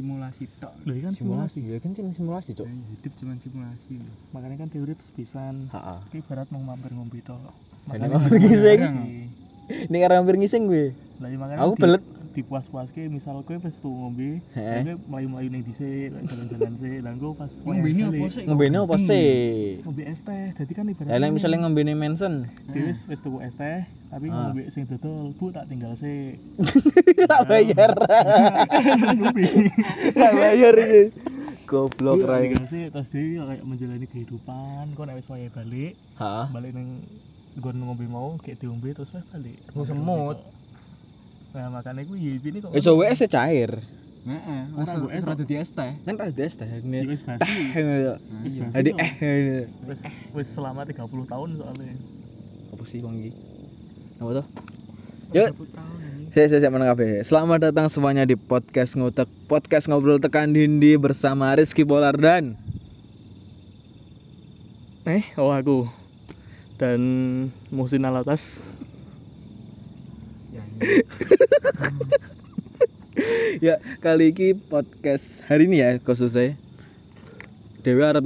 simulasi tok Lho ini kan simulasi simulasi. ya kan cuma simulasi cok Eh, hidup cuma simulasi Makanya kan teori sepisan. ha Iki ibarat mau mampir ngombe tok. Ini mampir ngising. ini karena hampir ngising gue Lah iya, makanya aku di- belet dipuas-puaske misal kowe wis tuh ngombe, kowe melayu-melayu ning dhisik, jalan-jalan sik, lah engko pas ngombe ini apa sih ngombene apa sih Ngombe es teh, dadi kan ibarat lah nek misalnya ngombene Manson. Dhewe wis wis tuku es teh, tapi Ah. ngombe sing dodol, Bu tak tinggal sik. tak bayar. Ngombe. tak bayar ini goblok tak rai tinggal sik, terus dhewe kayak menjalani kehidupan, kok nek wis wayahe balik, ha? balik ning nggon ngombe mau kayak diombe terus wis balik. Oh, semut. Nah, makanya gue ya ini kok wis WS cair heeh Ora, ora ora dadi es teh kan tak des teh Ya wis basi. Nah, Wis iya. basi Jadi kok. eh. Wis wis selama 30 tahun soalnya. apa sih bang iki apa tuh Yuk. 30 tahun ini Saya saya kabeh. Selamat datang semuanya di podcast ngotek podcast ngobrol tekan dindi bersama Rizky Polar dan Eh, oh aku dan Musin Alatas. ya ya kali ini podcast hari ini ya khususnya Dewi arep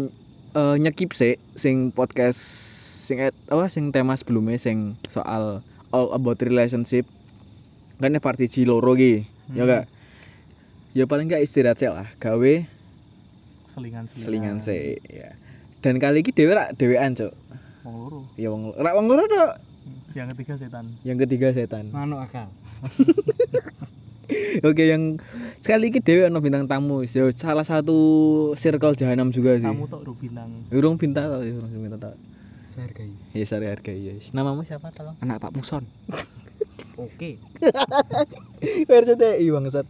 eh, nyekip sih sing podcast sing et- apa sing tema sebelumnya sing soal all about relationship kan ini part siji loro ki ya Hmm. gak ya paling gak istirahat sih lah gawe Selingan selingan sih ya dan kali ini Dewi rak dewean cok Wong loro. ya wong rak wong loro. Yang ketiga setan. yang ketiga setan manuk akal Oke yang sekali ini Dewi ono bintang tamu ya salah satu circle jahanam juga sih Kamu tok ru bintang. Urung bintang tau, urung bintang tau. saya hargai Ya sari harga ya. Namamu siapa tolong? anak Pak Muson oke RCTI bangsat.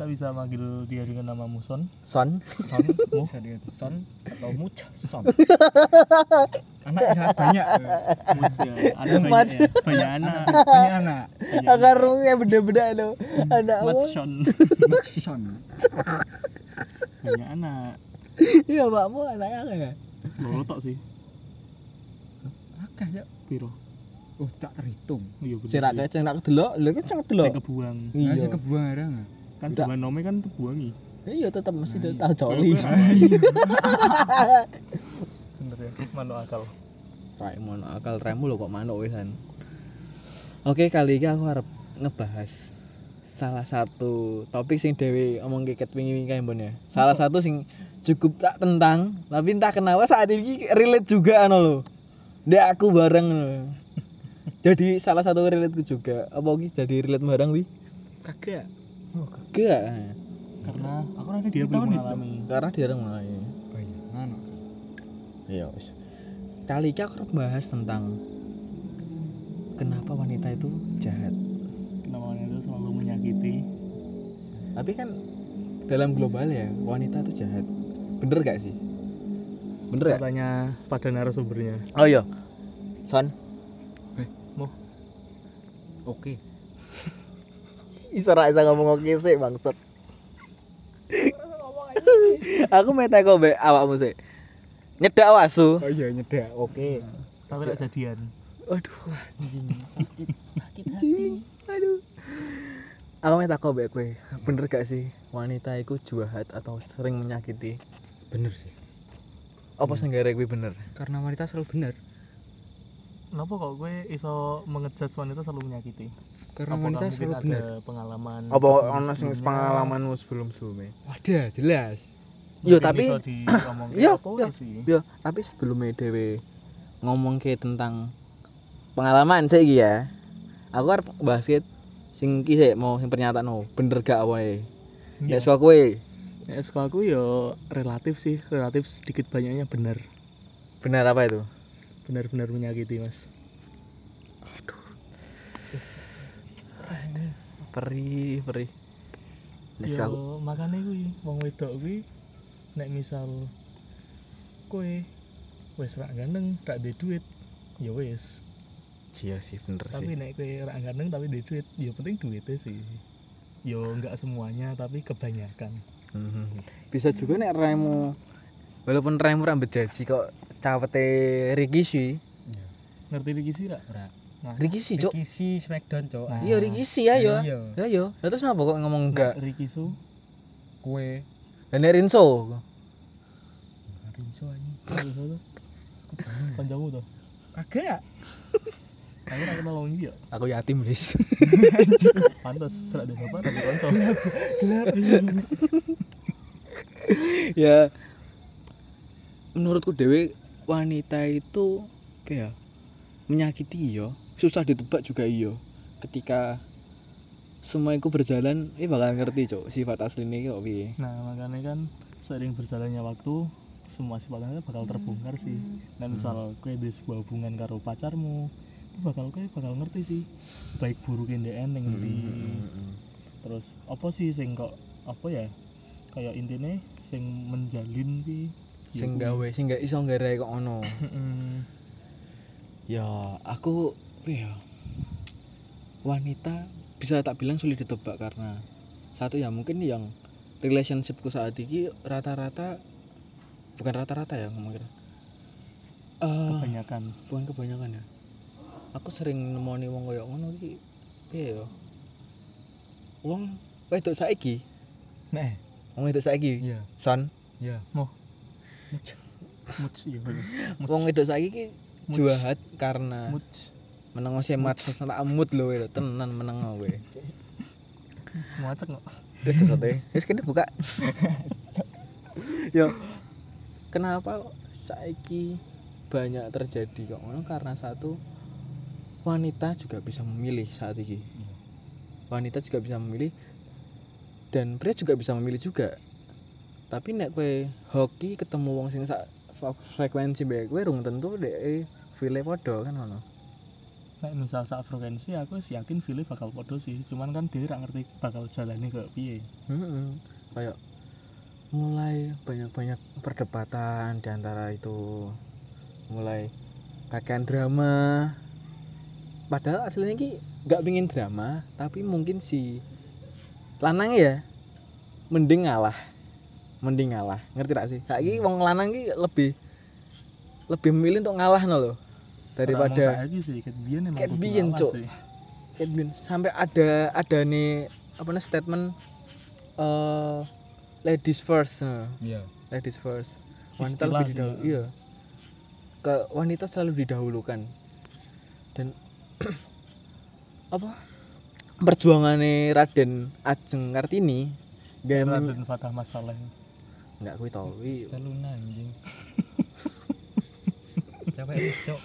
Kita bisa manggil dia dengan nama Muson. Son. Son, Mu. bisa dia son atau muc son anak sangat banyak Muc ya. Ada banyak ya. Banyak anak. banyak anak Akar rumahnya beda-beda lo. Ada Mat apa? Son. muc son Banyak anak. Iya makmu anaknya apa ya? Loro tok sih. akeh ya Piro? oh tak terhitung Iya bener. Si rak keceng rak delok, lho kan ceng delok. Sing kebuang. nah Iya. sing kebuang arang Kan zaman nome kan kebuangi. Iya tetap mesti Nah, dia iya. tahu coli. Bener ya. Manuk akal. Rai mono akal remu lo kok manuk wisan. Oke, kali ini aku harap ngebahas salah satu topik sing Dewi omong keket wingi-wingi kae mbon ya. Salah satu sing cukup tak tentang, tapi entah kenapa saat ini relate juga ano lo. Dek aku bareng lho. Jadi salah satu relate ku juga. Apa ki jadi relate bareng wi? kagak Oh, kagak. Karena aku nanti dia belum mengalami. Karena dia orang mulai. oh iya manuk Iya, wis. Kali ini aku bahas tentang kenapa wanita itu jahat. Kenapa itu selalu menyakiti? Tapi kan dalam global ya wanita itu jahat. Bener gak sih? Bener gak? Tanya pada narasumbernya. Oh iya. Son, oke iso ra iso ngomong oke sih bangsat. aku mau teko be awakmu sih. Nyedak wasu. oh iya nyedak oke Tapi tidak jadian. Waduh, sakit sakit anjing. Aduh. Aku mau teko be kowe. Bener gak sih wanita itu jahat atau sering menyakiti? bener sih Apa sing gara kowe bener? karena wanita selalu benar Kenapa kok gue iso mengejudge wanita selalu menyakiti? Karena Apakah wanita mungkin selalu ada benar pengalaman Apa sebelum- ono sing sebelumnya? pengalamanmu sebelum-sebelumnya? wadah jelas Mungkin Yo, tapi- apa iya. sih? Yo, tapi sebelumnya dewe ngomong ke tentang pengalaman sih iki ya. Aku harus bahas ke sing ki sik, mau sing pernyataan no. bener gak. Iya. Nek suka kowe Ya, sekolah aku yo relatif sih, relatif sedikit banyaknya benar. benar apa itu? Benar-benar menyakiti, Mas. Perih, perih. Nek Yo aku makane kuwi wong wedok kuwi nek misal kowe wis rak ganteng, rak duwe duit, ya wis. iya sih bener Tapi sih. nek kowe rak ganteng tapi duwe duit, ya penting duitnya sih. Yo enggak semuanya tapi kebanyakan. Mhm. Bisa juga nek remu walaupun remu rambut jaji kok cawete Ricky sih. Ngerti iki sih rak? Nah, Ricky sih, Cok. Kisi Smackdown cok Nah. Iya Ricky sih ya yo. iya Ya yo. Lah terus kenapa kok ngomong enggak? Ricky Su Kue. Nek Rinso. Rinso anjing. Rinso tuh. Kagak. Aku ora kenal wong iki ya. Aku yatim, Riz. Pantes serak deh bapak tapi kanca. ya menurutku dewe wanita itu kayak menyakiti yo susah ditebak juga iyo ketika semua itu berjalan ini bakal ngerti cok sifat aslinya kok piye Nah, makanya kan sering berjalannya waktu semua sifatnya bakal terbongkar sih. Nah, misal kowe di sebuah hubungan karo pacarmu, itu bakal kowe bakal ngerti sih baik buruk yang ning endi. Hmm, Terus apa sih sing kok apa ya? Kayak intinya sing menjalin ki ya sing gawe sing gak iso nggarai kok ono Mm-mm. ya aku ya wanita bisa tak bilang sulit ditebak karena satu ya mungkin yang relationshipku saat ini rata-rata bukan rata-rata ya ngomong kira Eh, kebanyakan. bukan kebanyakan ya aku sering nemoni wong koyo ngono iki piye ya wong wedok saiki Nah, wong wedok saiki iya. son Iya. Muc iya bener. Muc. wong wedok saiki ki Muc. juahat karena Muc. menengo semat tak mood lho we, tenan menengo we Muacek kok. Wis sesote. Wis kene buka. Yo. Kenapa kok saiki banyak terjadi kok ngono karena satu wanita juga bisa memilih saat ini. Wanita juga bisa memilih dan pria juga bisa memilih juga. Tapi nek kowe hoki ketemu wong sing sak frekuensi mbek kowe rung tentu dek file padha kan ngono. Nek misal sak frekuensi aku sih yakin pilih bakal podo sih. Cuman kan dia ngerti bakal jalani ke piye. Mm-mm. kayak mulai banyak-banyak perdebatan di antara itu mulai pakaian drama padahal aslinya ki nggak pingin drama tapi mungkin si lanang ya mending ngalah mending ngalah ngerti tak sih saiki wong lanang ki lebih lebih memilih untuk ngalah no loh Daripada saiki sih ket biyen emang Ket kudu biyen, ngalah Cuk. sih. Kayak gini, sampai ada ada nih apa nih statement eh ladies first nah. Iya. ladies first wanita Istilah lebih sih, didahulu ya. iya ke wanita selalu didahulukan dan apa perjuangannya Raden Ajeng Kartini gak men- Raden Fatah masalah. nggak kuwi tau Teluna anjing. Capek Cok.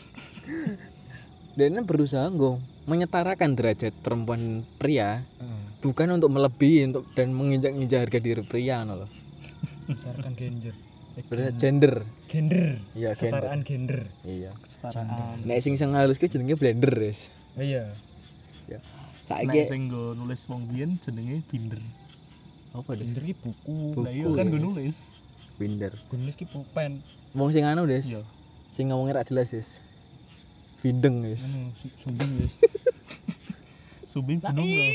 dia berusaha nggo menyetarakan derajat perempuan dan pria Heeh. bukan untuk melebihi untuk dan menginjak-injak harga diri pria no loh Berdasarkan gender. Berdasarkan gender gender. iya gender Kesetaraan gender. iya Kesetaraan. nek sing sing halus ki jenenge blender wis Iya. Nek saiki sing nggo nulis wong biyen jenenge binder. apa Gender ki buku. Lah iya kan ya. nggo nulis. binder Gue nulis ki pulpen. wong sing anu des Iya. sing ngomongnya rak jelas des bindeng wis Anu, su- sumbing wis. Subin bingung loh.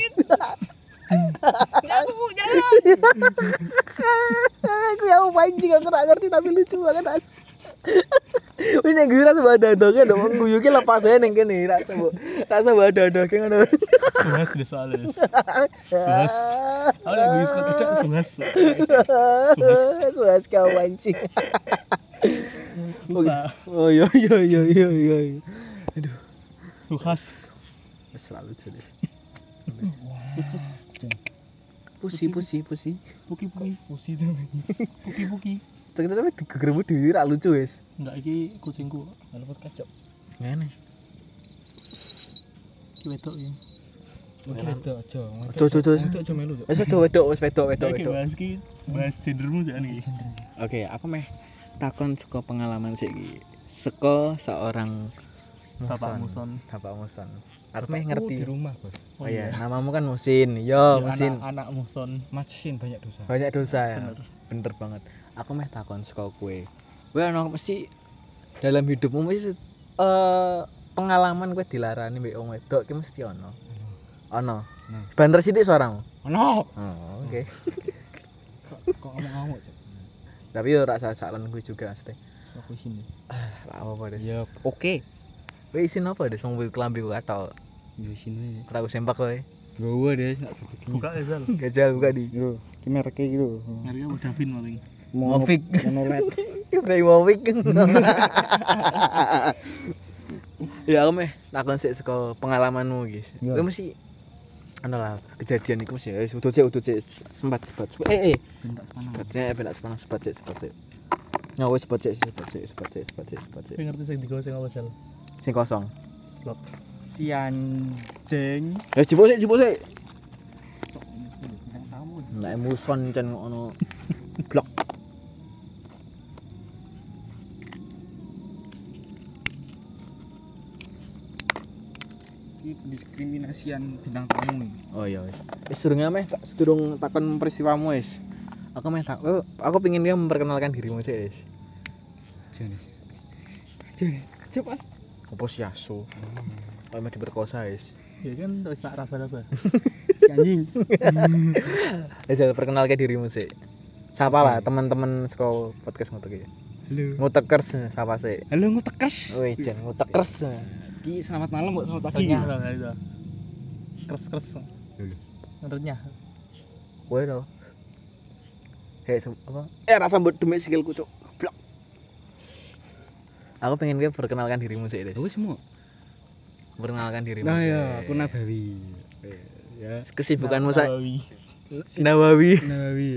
aku yang pancing aku gak ngerti tapi lucu banget as Wih nek gue rasa badan doke dong wong guyu ki lepas ae ning kene rasa mbok rasa badan doke ngono Suhas deh soalnya. Suhas. Aku lagi wis kok tidak suhas. Suas kau pancing Susah. oh iya iya iya iya iya wis selalu Wis wis. pusi pusi pusi Puki puki. Pusi lagi. Puki puki. cerita tapi digegermu dhewe rak lucu wis Enggak iki kucingku. Anu podcast, Cok. ngene Iki wedok ya. Oke, itu aja. Ojo, ojo, ojo. Itu aja melu, wis aja wedok wis wedok wedok wedok bahas ki bahas gendermu. Oke, aku meh takon saka pengalaman sih iki. Saka seorang Bapak Muson. Bapak Muson. Bapakku ngerti. di rumah, Bos. Oh iya, namamu kan Musin. Yo, Musin. Anak, anak Muson. Macin banyak dosa. Banyak dosa ya. Bener. Bener banget. Aku meh takon saka kowe. Kowe ono mesti dalam hidupmu mesti eh pengalaman kowe dilarani mbek wong wedok ki mesti ono. Ono. Nah. Banter sithik suaramu. Ono. Oh, oke. Kok kok ngomong-ngomong. Tapi yo rasa salan gue juga mesti. Aku sini. Lah apa des? Ya, oke. Kowe isin apa des wong kelambi ku katol. Yo sini. Ora aku sempak kowe. Gue deh, nggak cocok. buka ya Zal Gajal buka di. Yo, ki mereknya gitu. mereka udah Davin paling Movik. Monolet. Ibrahimovic. ya aku meh takon sik saka pengalamanmu guys. Ya. Kowe mesti anu lah kejadian iku mesti wis udut sik udut sik sempat sebat sebat. Eh eh sebat ya ben sepanang sebat sik sebat sik. Nyawa sebat sik sebat sik sebat sik sebat sik sebat sik. tapi ngerti sing digoseng apa Zal Sing kosong. blok Si anjing. Ya jebol sik jebol sik. Nek muson cen ngono blok. Ki pendiskriminasian bintang tamu nih. Oh iya wis. Wis durung meh tak sedurung takon peristiwamu wis. Aku meh tak oh, aku pengin dia memperkenalkan dirimu sih wis. Jane. Jane. Cepat. Apa sih asu? Kalau meh diperkosa wis. ya kan terus tak raba-raba Si anjing. Ya jangan perkenalkan dirimu sih. Siapa lah teman-teman sekolah podcast ngutek ya. Halo. Ngutekers siapa sih? Halo ngutekers. Wih, jangan ngutekers. Ki selamat malam, Bu. Selamat pagi. itu keres keres Dulu. renyah Kowe to. Hei, apa? Eh, rasa mbok demik sikilku, Cuk. Aku pengen dia perkenalkan dirimu sih, Des. Wis semua. Perkenalkan dirimu. Nah ya, aku Nabawi. Eh, Ya. Kesibukanmu Nawawi. Nawawi. Nabawi.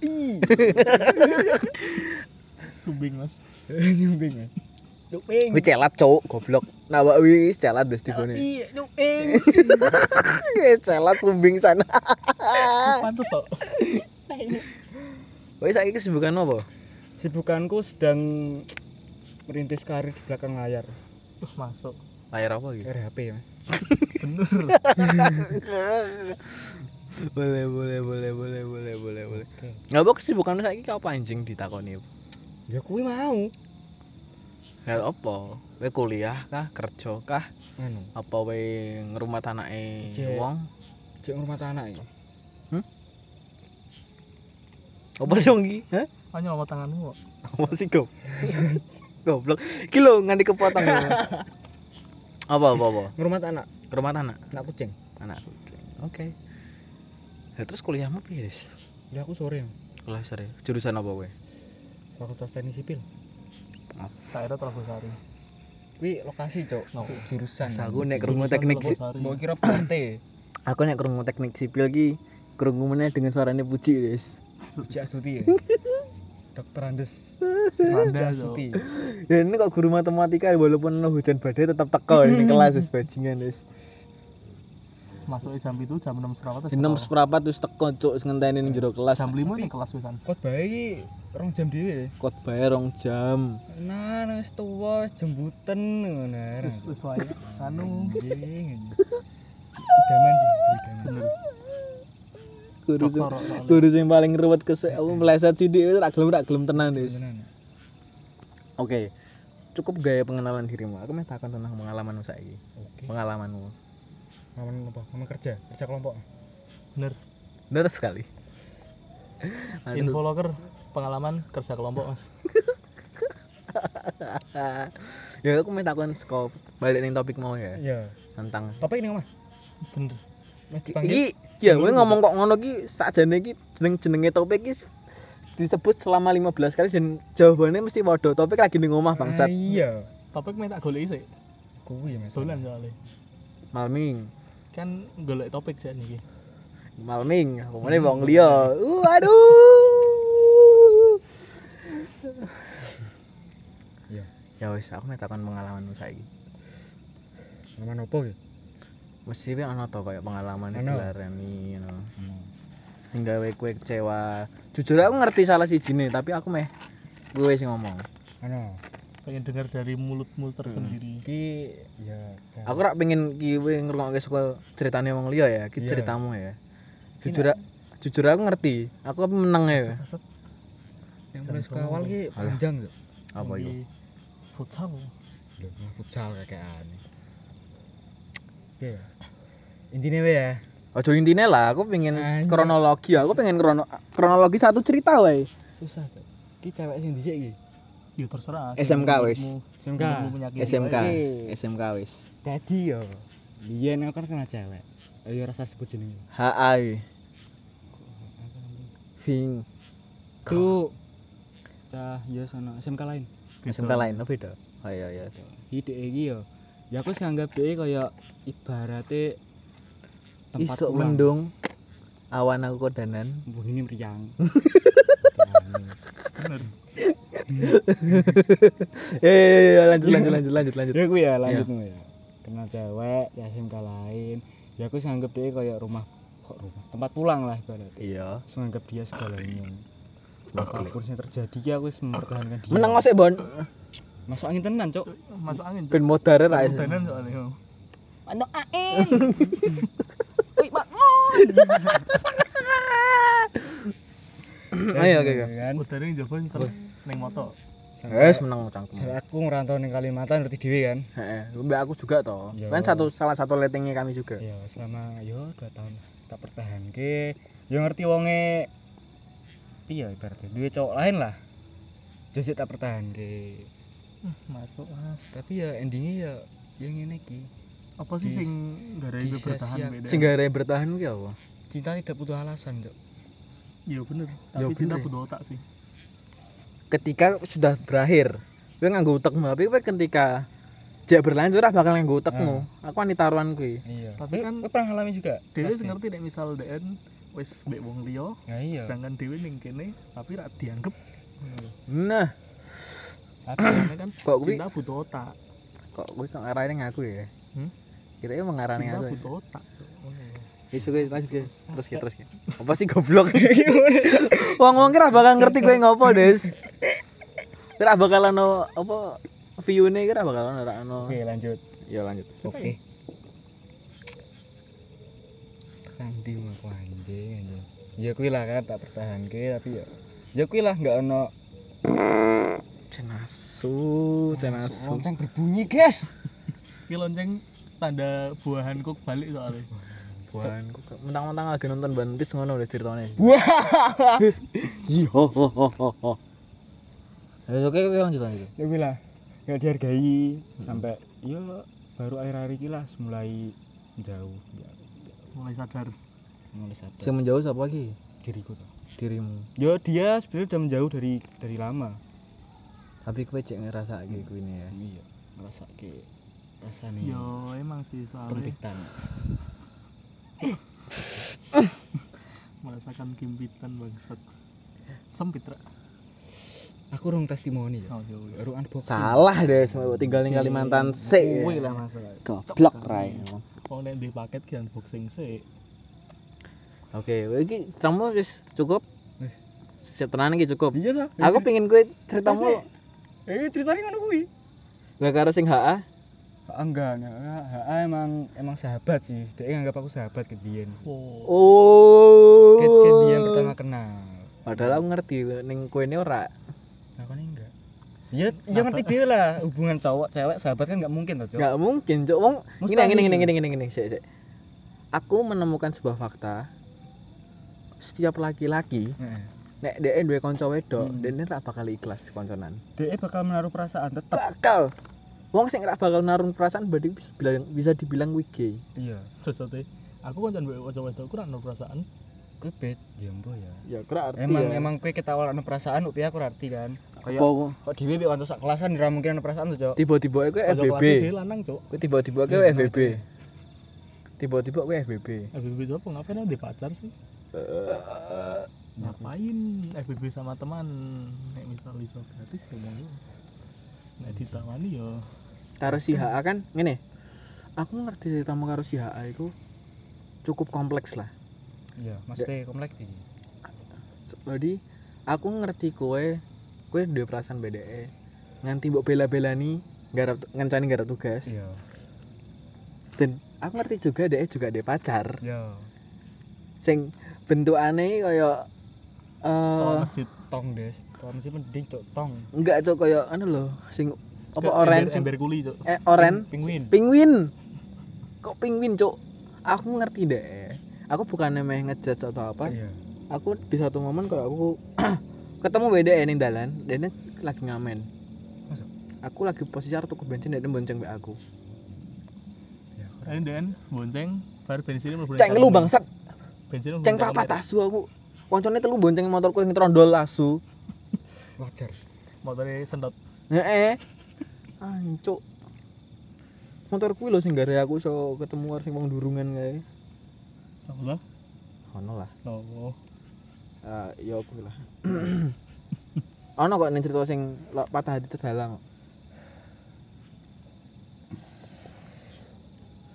Ih. sumbing mas Nyumbing ya. Nyumbing. Wih celat cowok goblok. Nawawi wis celat des digone. Iya, nyumbing. Wih celat sumbing sana. pantes kok Wih saiki kesibukan apa? Sibukanku sedang merintis karir di belakang layar. Masuk Layar apa gitu? RHP ya, Mas. bener boleh boleh boleh boleh boleh boleh boleh. Oke. Ngapa kesibukanmu saiki apa anjing ditakoni? Ya kuwi mau. Ya apa? Kowe kuliah kah, kerja kah, Anu, apa kowe ngerumat anake Cek. wong? cek rumah anak ya. Apa sih wong iki? Hah? hanya lama tanganmu kok Apa sih gob? Goblok. Iki lho nganti kepotong. lho. apa apa apa? Ngurmat anak, Rumah anak. anak kucing. anak kucing oke ya terus kuliahmu piye Des? Ya aku sore. kuliah sore jurusan apa kowe Fakultas Teknik Sipil. daerah Telogosari Kuwi lokasi, Cok. No. Jurusan. aku nek krungu Jurusan teknik si- Telogosari. Mbok kira PRT. aku nek krungu teknik sipil ki krungu meneh dengan suaranya puji Des Puji Astuti ya. Dokter Andes. Puji Astuti. ya ini kok guru matematika walaupun ono hujan badai tetap teko ini kelas wis bajingan Des masuk jam itu jam enam seperempat wis enam teko. seperempat wis teko cuk sing ngenteni ning jero kelas jam lima nih kelas wisan Kot bayi rong jam dhewe. kot bayar rong jam Nah, wis tuwa wis jembutan ngono. wis wis wae anu Anjing. Idaman sih, idaman. bener guru sing guru paling ruwet kesek aku meleset sithik wis ra gelem ra gelem tenan Des Tenan. Oke, cukup gaya pengenalan dirimu. Aku mau takon tentang pengalamanmu saiki. Oke. Pengalamanmu. Ngamen apa? Ngamen kerja, kerja kelompok. bener Benar sekali. Info locker pengalaman kerja kelompok mas ya aku mau takon skop balik ning topik mau ya Iya. tentang Topik ini bener Mas dipanggil. Iki ya gue ngomong kok ngono ki sakjane iki jeneng-jenenge topik iki disebut selama 15 kali dan jawabannya mesti waduh topik lagi ning omah Ah, bangsat. Iya. topik minta golek sih Kuwi Mas. dolan soalnya. Malming. Kan golek topik sih niki. Malming pokoknya wong liya. Uh aduh. Iya. ya wis aku mau takon pengalamanmu saiki. Ngamen opo ya? Mesti kan ono to kayak pengalaman Ono. dilarani ngono Ono. sing gawe kowe kecewa jujur aku ngerti salah sijine tapi aku meh gue sing ngomong Ono. pengen dengar dari mulutmu Hmm. tersendiri Iki ya. aku rak pengen ki kowe ngrungokke saka ceritane wong liya ya ki Iya. ceritamu ya jujur jujur aku ngerti aku apa meneng ya yang mulai sekawal ki panjang tuh. apa itu futsal futsal kakean. Oke. Intinya ya. Ojo intine lah, aku pengen Anjir. kronologi, aku pengen krono kronologi satu cerita wae. Susah, Cok. Ki cewek sing dhisik iki. ya terserah SMK wis. SMK. SMK. SMK wis. Dadi yo. Biyen aku kan kenal cewek. Ayo rasa sebut jenenge. HA. Ving Tuh. Cah, ya sono SMK lain. SMK lain apa beda? Oh iya iya. Ide iki yo. Ya aku sih nganggap dia kaya ibaratnya tempat Isuk pulang. mendung awan aku kodanan. Wah, ini meriang. bener Eh lanjut lanjut lanjut lanjut lanjut. ya aku ya lanjut ngono ya. Kenal cewek SMK lain. Ya aku sih nganggap dia kayak rumah kok rumah tempat pulang lah ibaratnya. Iya. Nganggap dia segalanya. Apa pun yang terjadi ya aku wis mempertahankan dia. Menang ngosek Bon. Masuk angin tenan, Cok. masuk angin Ben modar ra. Tenan soalnya. Wih, Pak. Ayo oke oke. Kan. udara yang jaba terus neng moto Wes menang cangkem. Sampai aku ngerantau ning Kalimantan ngerti dhewe kan. Heeh, mbak aku juga toh. Iya. Kan satu salah satu lettingnya kami juga. Ya selama yo 2 tahun tak pertahanke. Yo ngerti wonge piye ibaratnya duwe cowok lain lah. Jadi tak pertahanke. masuk mas Tapi ya endingnya ya yang ngene iki. Apa sih sing gara bertahan beda Sing gare bertahan ki apa? Cinta tidak butuh alasan, Cok. iya bener Ya tapi cinta bener. butuh otak sih Ketika sudah berakhir, kowe nganggo utekmu, tapi kowe ketika jak berlanjut ora bakal nganggo utekmu. Aku ani taruhan kuwi. Iya. Tapi Eh, kan- kowe pernah ngalami juga? Dewi Pasti. ngerti nek misal DN wis mbek wong liya Ya iya. sedangkan Dewi ning kene tapi ra dianggep Nah, tapi kan kok cinta butuh otak kok kuwi kok ngarani ngaku ya? Hmm? Kita ini mengarani cinta ya? butuh otak. Isu guys, lanjut guys. Terus ya, terus ya. Apa sih goblok? Wong-wong kira bakal ngerti kowe ngopo, Des. Kira bakal ono apa view-ne kira bakal ono ora ono. Oke, lanjut. Ya lanjut. Oke. Tekan di aku anjing anjing. Ya kuwi lah kan tak pertahanke tapi ya ya kuwi lah enggak ono Cenasu, cenasu. lonceng berbunyi, guys. Ki lonceng tanda buahan kok balik soalnya Buan, kok mentang-mentang lagi nonton One Piece ngono udah ceritanya. Wah. Ji ho ho ho. Ya oke oke lanjut lanjut. Ya kuwi lah. Enggak dihargai sampai ya baru akhir-akhir iki lah mulai jauh, jauh, mulai sadar mulai sadar Sing menjauh sapa lagi? diriku tuh. Dirimu. Ya dia sebenarnya udah menjauh dari dari lama. Tapi kowe cek ngerasa iki kuwi ya. Iya, ngerasa ke rasanya yo emang sih soalnya kempitan. merasakan kimpitan bangsat sempit ra Aku rong testimoni ya. oh unboxing. Salah deh, semua tinggal ning Kalimantan sik. Kuwi lah masalah. Goblok rai. wong nek di paket ki unboxing sih Oke, iki wis cukup. Wis. Siap tenan iki cukup. Iya lah. Aku pengen kowe ceritamu Eh ceritanya ngono kuwi. gak karo sing HA. Ah, enggak, enggak, enggak. HA emang emang sahabat sih. Dia nganggap aku sahabat ke Dian. oh Oh. Ke ke Dian pertama kenal. Padahal aku ngerti ning kowe ini ora. Aku nih enggak. Ya, ya ngerti dia lah hubungan cowok cewek sahabat kan nggak mungkin toh, Cok. Gak mungkin, Cuk. Wong gini gini gini gini gini. Sik, sik. Aku menemukan sebuah fakta. Setiap laki-laki Heeh. nek dhek duwe kanca wedok, Hmm. dene ora bakal ikhlas konconan. Dia bakal menaruh perasaan tetap. Bakal. Wong sing ora bakal naruh perasaan berarti bisa dibilang, bisa dibilang kuwi gay. Iya. sesuatu aku kan bawa cowok itu aku ra ono perasaan Kowe bet, ya mbok ya. Ya kira arti Emang ya. emang kowe ketawa ana perasaan upi aku arti kan. Kayak Apa kok dhewe mek kanca sak kelasan ora mungkin ana perasaan tuh, Cok. tiba-tiba kowe FBB. lanang cok Kowe tiba-tiba kowe Iya, FBB. Tiba-tiba kowe FBB. FBB siapa ngapain ada pacar sih ngapain FBB sama teman nek misal iso gratis ya mau nek ditawani ya Karo si HA kan ngene. Aku ngerti ceritamu karo si HA iku cukup kompleks lah. Iya, maksudnya komplek iki. Jadi aku ngerti kowe kowe duwe perasaan BDE. Nganti mbok bela-belani garap ngancani garap tugas. Iya. Dan aku ngerti juga dia juga ada pacar. Iya. Sing bentukane kaya oh eh masjid Tong, Des. Kalau mesti mending Cok, tong. enggak cok kaya anu lho sing apa oren ember, sing ember kuli cok eh oren Penguin. Penguin. Kok penguin, Cuk? Aku ngerti deh. Aku bukan meh ngejudge atau apa. Iya. Aku di satu momen kok aku ketemu beda ning dalan, dene lagi ngamen. Masa? Aku lagi posisi arep tuku bensin dan bonceng mbek aku. Ya, ini den bonceng bar bensin mlebu ceng lu bangsat bensin ceng nang papat kamar. asu aku koncone telu bonceng motorku sing trondol asu wajar. Motore sentot heeh. Ancuk. Motor kuwi lho sing gare aku iso ketemu karo sing wong durungan kae. Apa ono lah. Oh Ah, ya kuwi lah. Ono kok ning cerita sing lo- patah hati terdalang.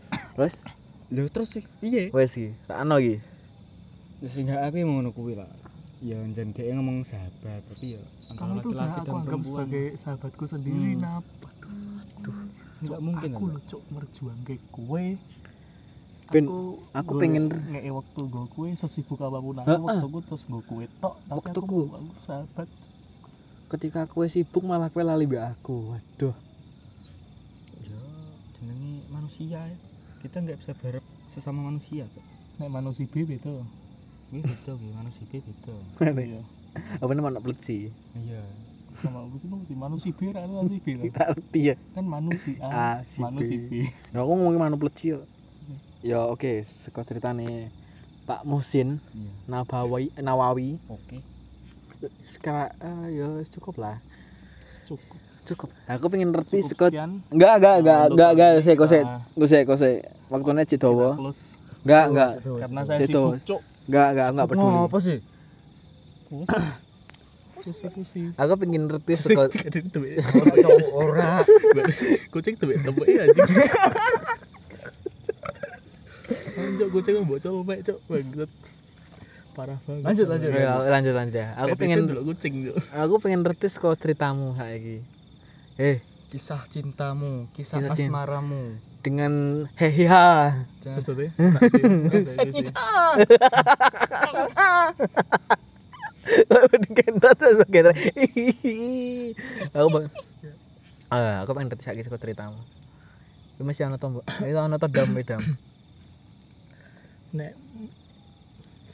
Wes, lho terus sih? Piye wes iki, tak ono iki. sing aku yang ngono kuwi lah ya jan dhek ngomong sahabat tapi ya antara kamu tuh udah laki-laki aku dan anggap perempuan sebagai sahabatku sendiri Hmm. nap Duh, Cuk, nggak mungkin aku lah. lho cuk merjuang ke kue Ben, aku aku golek pengen- ngeke waktu go kue sesibuk apa pun aku waktu aku terus go kue tok tapi aku Waktuku. mau aku sahabat. Ketika aku sibuk malah kowe lali mbek aku. Waduh. ya jenenge manusia ya kita nggak bisa berharap sesama manusia kok nek manusia B beda ini beda. Ki? Manusia beda. Iya. Apa namanya anak pleci? iya. Sama aku sih manusia manusia B ra manusia B. Tak ngerti ya. kan manusia. A, A si B. manusia B Nah, aku ngomongin manuk pleci yo. Ya oke, seko ceritane Pak Musin iya. Nabawi Nawawi. Oke. Sekarang eh, ya cukup lah. Cukup. Cukup. Aku pengen ngerti cukup seko sekian. Enggak enggak enggak Untuk enggak enggak sik kita- kok sik kok sik waktunya kita close. Enggak enggak. Karena saya sibuk cuk enggak enggak enggak peduli. apa sih? Pusing pusing aku pengen ngerti seko Kadang tebek. Ora kucing tebek tebek ya anjing. Anjok kucing mbok colmek cok bangsat. Parah banget. Lanjut, lanjut. Ya, lanjut. lanjut ya. Aku pengen delok kucing cok. aku pengen ngerti seko ceritamu saiki. Eh. Kisah cintamu kisah, Kisah cinta. asmaramu dengan heheha Sesuatu. Kentot terus gitu. Aku bang. Ah, aku pengen ngerti saiki saka ceritamu. Masih ana tombol. Itu ana to dam dam. Nek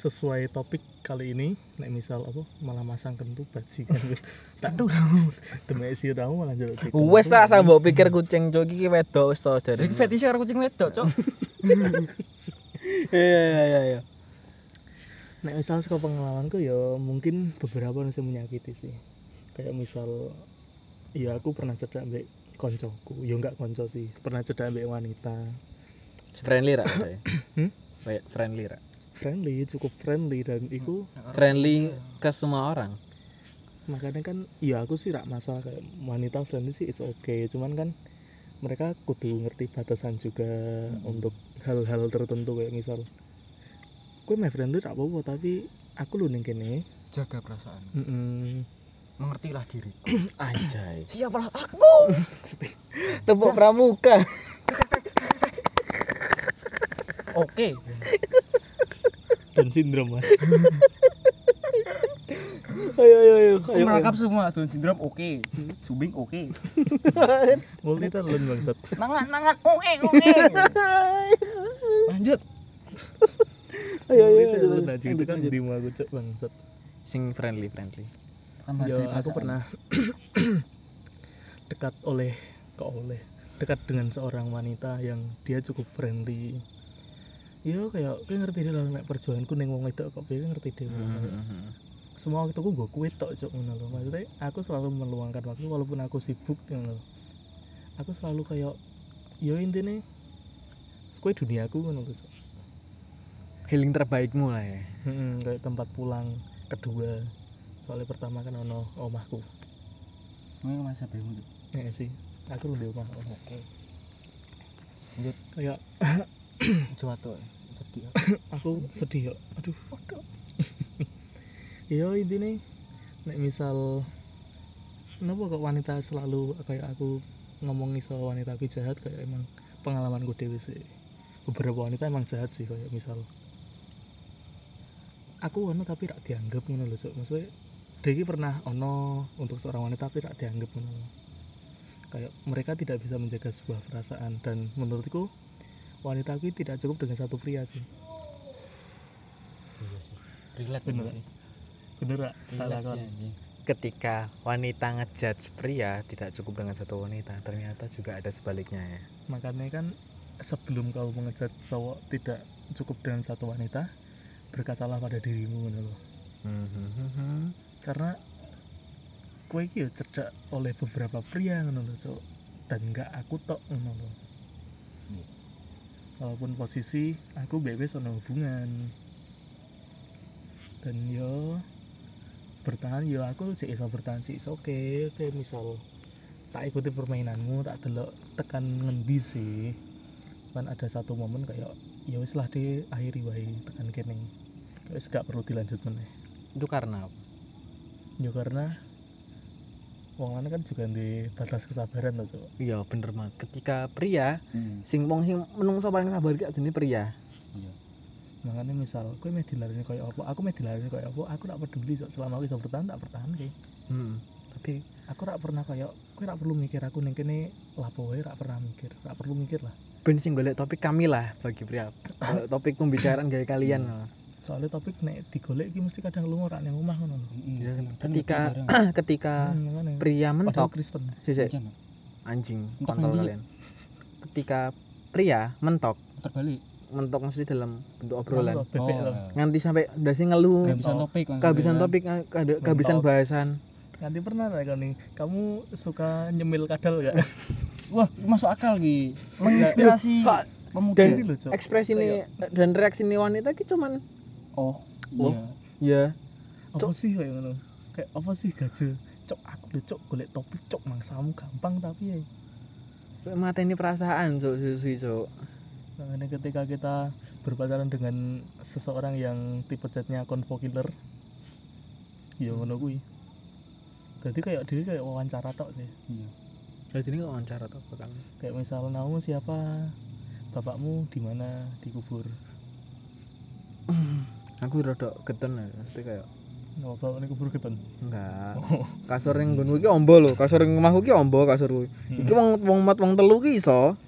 sesuai topik kali ini nek misal apa malah masang kentu bajingan tak tuh demi si tamu malah jaluk dikentu. Wes lah saya mbok pikir kucing cok iki wedok wis to jare. Iki fetish karo kucing wedok, Cok. Iya iya iya iya. Nek misal saka pengalamanku ya mungkin beberapa yang menyakiti sih. Kayak misal ya aku pernah cedak ambek koncoku, ya enggak konco sih, pernah cedak ambek wanita. Friendly ra saya. Hmm? Kayak friendly ra. Friendly, cukup friendly dan iku Friendly ke semua orang. makanya kan ya aku sih rak masalah kayak wanita friendly sih it's okay cuman kan mereka kudu ngerti batasan juga untuk hal-hal tertentu kayak misal gue my friendly rak apa tapi aku lu ning kene Jaga perasaan. mm Mengertilah diri. Anjay. Siapalah aku. Tepuk pramuka. Oke. dan sindrom mas Ayo ayo ayo. Aku merangkap semua Down syndrome oke. Subing oke. multi talent bangsat Mangat mangat oke oke. Lanjut. Ayo ayo. multi talent aja itu Lanjut, kan lanjut. di aku cek bangsat Sing friendly friendly. Ya di aku pernah dekat oleh kok oleh dekat dengan seorang wanita yang dia cukup friendly ya kayak kayak ngerti dia lah nek perjuanganku neng wong itu kok dia ngerti dia Hmm, semua waktu aku gue kue tok cok ngono lho maksudnya aku selalu meluangkan waktu walaupun aku sibuk ngono lho. aku selalu kayak ya intinya kue duniaku ngono lho cok Healing terbaikmu lah ya. Mm-mm, kayak tempat pulang kedua soalnya pertama kan ono omahku Mau masa bingung. Ya sih aku omah omah Oke. Lanjut. kayak Tuh. Sedih. aku sedih ya aduh iya intinya nek misal kenapa kok wanita selalu kayak aku ngomong iso wanita aku jahat kayak emang pengalamanku dewe sih beberapa wanita emang jahat sih kayak misal aku ono tapi rak dianggap ngono lho Cuk. maksudnya dia iki pernah ono untuk seorang wanita tapi rak dianggap ngono kayak mereka tidak bisa menjaga sebuah perasaan dan menurutku wanita aku tidak cukup dengan satu pria sih Iya. Relate Bener. sih. bener. Ketika wanita ngejudge pria tidak cukup dengan satu wanita, ternyata juga ada sebaliknya ya. makanya kan sebelum kau mengejat cowok tidak cukup dengan satu wanita berkacalah pada dirimu ngono loh Hmm, karena kue iki ya cerdak oleh beberapa pria ngono loh cok dan nggak aku tok ngono loh Iya. Walaupun posisi aku bebas ono hubungan. Dan yo bertahan yo aku cek iso bertahan sih oke oke. Misal tak ikuti permainanmu tak delok tekan ngendi sih. Kan ada satu momen kayak ya wis lah di akhiri wae tekan kene. Wis gak perlu dilanjut meneh. Itu karena apa? Ya karena wong lanang kan juga di batas kesabaran loh cok iya bener banget. Ketika pria Hmm. sing wong sing menungso paling sabar ki jenenge pria. Iya. makanya misal kowe meh dilarani kayak apa? Aku meh dilarani kayak apa? Aku tak peduli cok selama aku bisa bertahan tak bertahan kayak hmm. tapi aku rak pernah kayak kowe rak perlu mikir aku ning kene lapo wae rak pernah mikir? Rak perlu mikir lah. Ben sing golek topik kami lah bagi pria topik pembicaraan gaya kalian soalnya topik nek digolek iki mesti kadang lu ora nang omah ngono lho. Ya, Kan. Ketika ketika Hmm, makanya. pria mentok Kristen. sisik anjing kontol nanti. kalian. Ketika pria mentok terbalik. mentok mesti dalam bentuk obrolan. bebek Oh, iya. nganti sampai dasi ngeluh kehabisan Oh. topik kehabisan kan. topik kada- kehabisan bahasan. Nanti pernah lah kau nih kamu suka nyemil kadal gak wah masuk akal ki. Menginspirasi Pak, pemuda. Dan ekspresi ini dan reaksi ini wanita ki cuman oh Oh. iya. Ya apa sih kayak ngono? Kayak apa sih gajah? Cok aku lho cok golek topik cok mangsamu gampang tapi ya. Mata ini perasaan cok susu cok Makanya ketika kita berpacaran dengan seseorang yang tipe chatnya convo killer ya ngono kuwi. Jadi kayak dia kayak wawancara tok sih. Iya. Jadi ini wawancara apa kamu kayak misal namamu siapa? Bapakmu di mana? Dikubur aku rada getun ya maksudnya kayak ini kubur keton enggak. Oh. kasur yang gunung ki ombo lho kasur yang rumahku ki ombo kasur kuwi. Iki wong wong mat wong telu ki iso.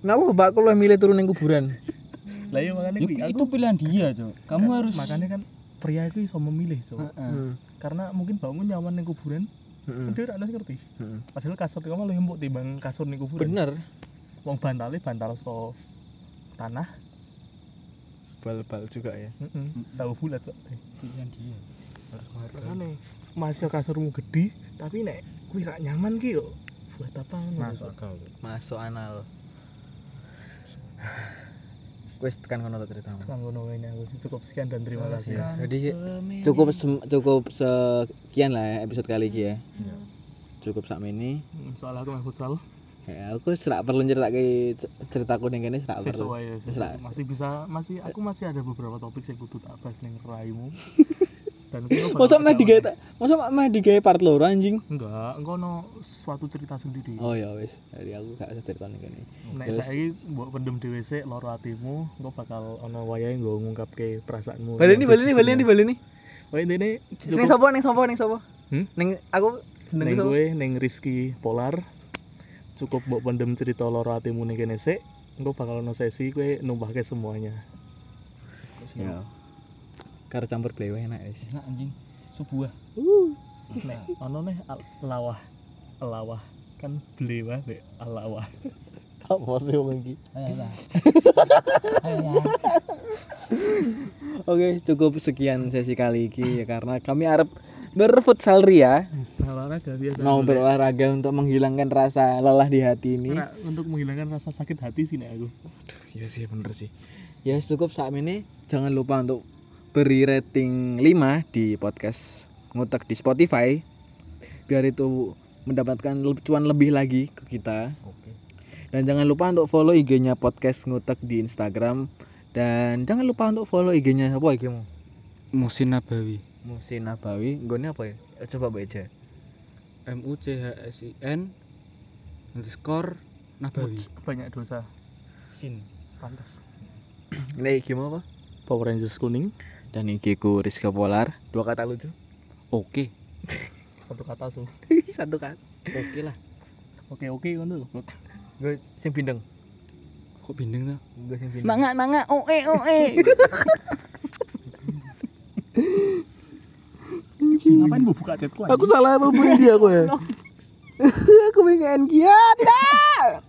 Kenapa bapakku lu milih turun ning kuburan. Lah iya makanya Yuk, kuwi, itu pilihan dia cok kamu kan- harus makanya kan pria itu iso memilih cok Heeh. hmm. karena mungkin bapakmu nyaman ning kuburan hmm. dia ora ngerti. Hmm. padahal kasur kamu lebih empuk timbang kasur ning kuburan. Bener. Wong bantale bantal saka tanah bal-bal juga ya. Heeh tahu bulat cok. Pilihan dia. Harus menghargai masih kasurmu gede tapi nek kuwi rak nyaman ki yo buat apa? Ngono, masuk akal. Masuk anal. Wis tekan kono to ceritamu. Sekarang ngono ini aku sih. Cukup sekian dan terima kasih. Ya, jadi cukup cukup sekian lah ya episode kali ini ya. Iya. cukup sak ini. Soal aku main futsal ya aku serak perlu ceritake ceritaku ning kene serak perlu. Wis lah. masih bisa masih aku masih ada beberapa topik sing kudu tak bahas ning raimu. Dan masa mah digawe ta- masa mah digawe part loro anjing? Enggak engko ono suatu cerita sendiri. Oh ya wis. Jadi aku gak usah cerita ning kene. Nek Terus- saiki mbok pendem dhewe sik loro atimu engko bakal ono wayahe nggo ngungkapke perasaanmu. Baleni yang baleni baleni sejujurnya. baleni oh intine ning sapa ning sapa ning sapa? Hmm? ning aku neng gue neng Rizky Polar cukup mbok pendem cerita loro atimu ning kene sik. Engko bakal ono sesi gue numpahke semuanya. Ya. Karo campur blewe enak wis. Enak anjing. Sebuah nek ono nih al- lawah. Lawah. Kan blewah be alawah apa sih wong iki? Oke, cukup sekian sesi kali ini ya karena kami harap berfutsal ria, olahraga biasa mau berolahraga untuk menghilangkan rasa lelah di hati ini. Karena untuk menghilangkan rasa sakit hati sih nek aku Iya sih bener sih. Ya cukup saat ini jangan lupa untuk beri rating 5 di podcast ngutek di Spotify biar itu mendapatkan cuan lebih lagi ke kita. oke Dan jangan lupa untuk follow IG-nya podcast ngutek di Instagram dan jangan lupa untuk follow IG-nya apa IG-mu? Musin Nabawi Musin Nabawi, gue apa ya? Eh, Coba baca. M U C H S I N underscore Nabawi banyak dosa Sin pantas Ini gimana apa? Power Rangers kuning Dan IG ku Rizka Polar. Dua kata lucu. oke satu kata su Satu kan. oke lah oke oke kan tuh Gue sing bindeng. kok bindeng tuh Gue sing bindeng. nanga nanga oe oe ngapain bu buka chatku Aku salah apa dia aku ya? aku pengen Kia tidak.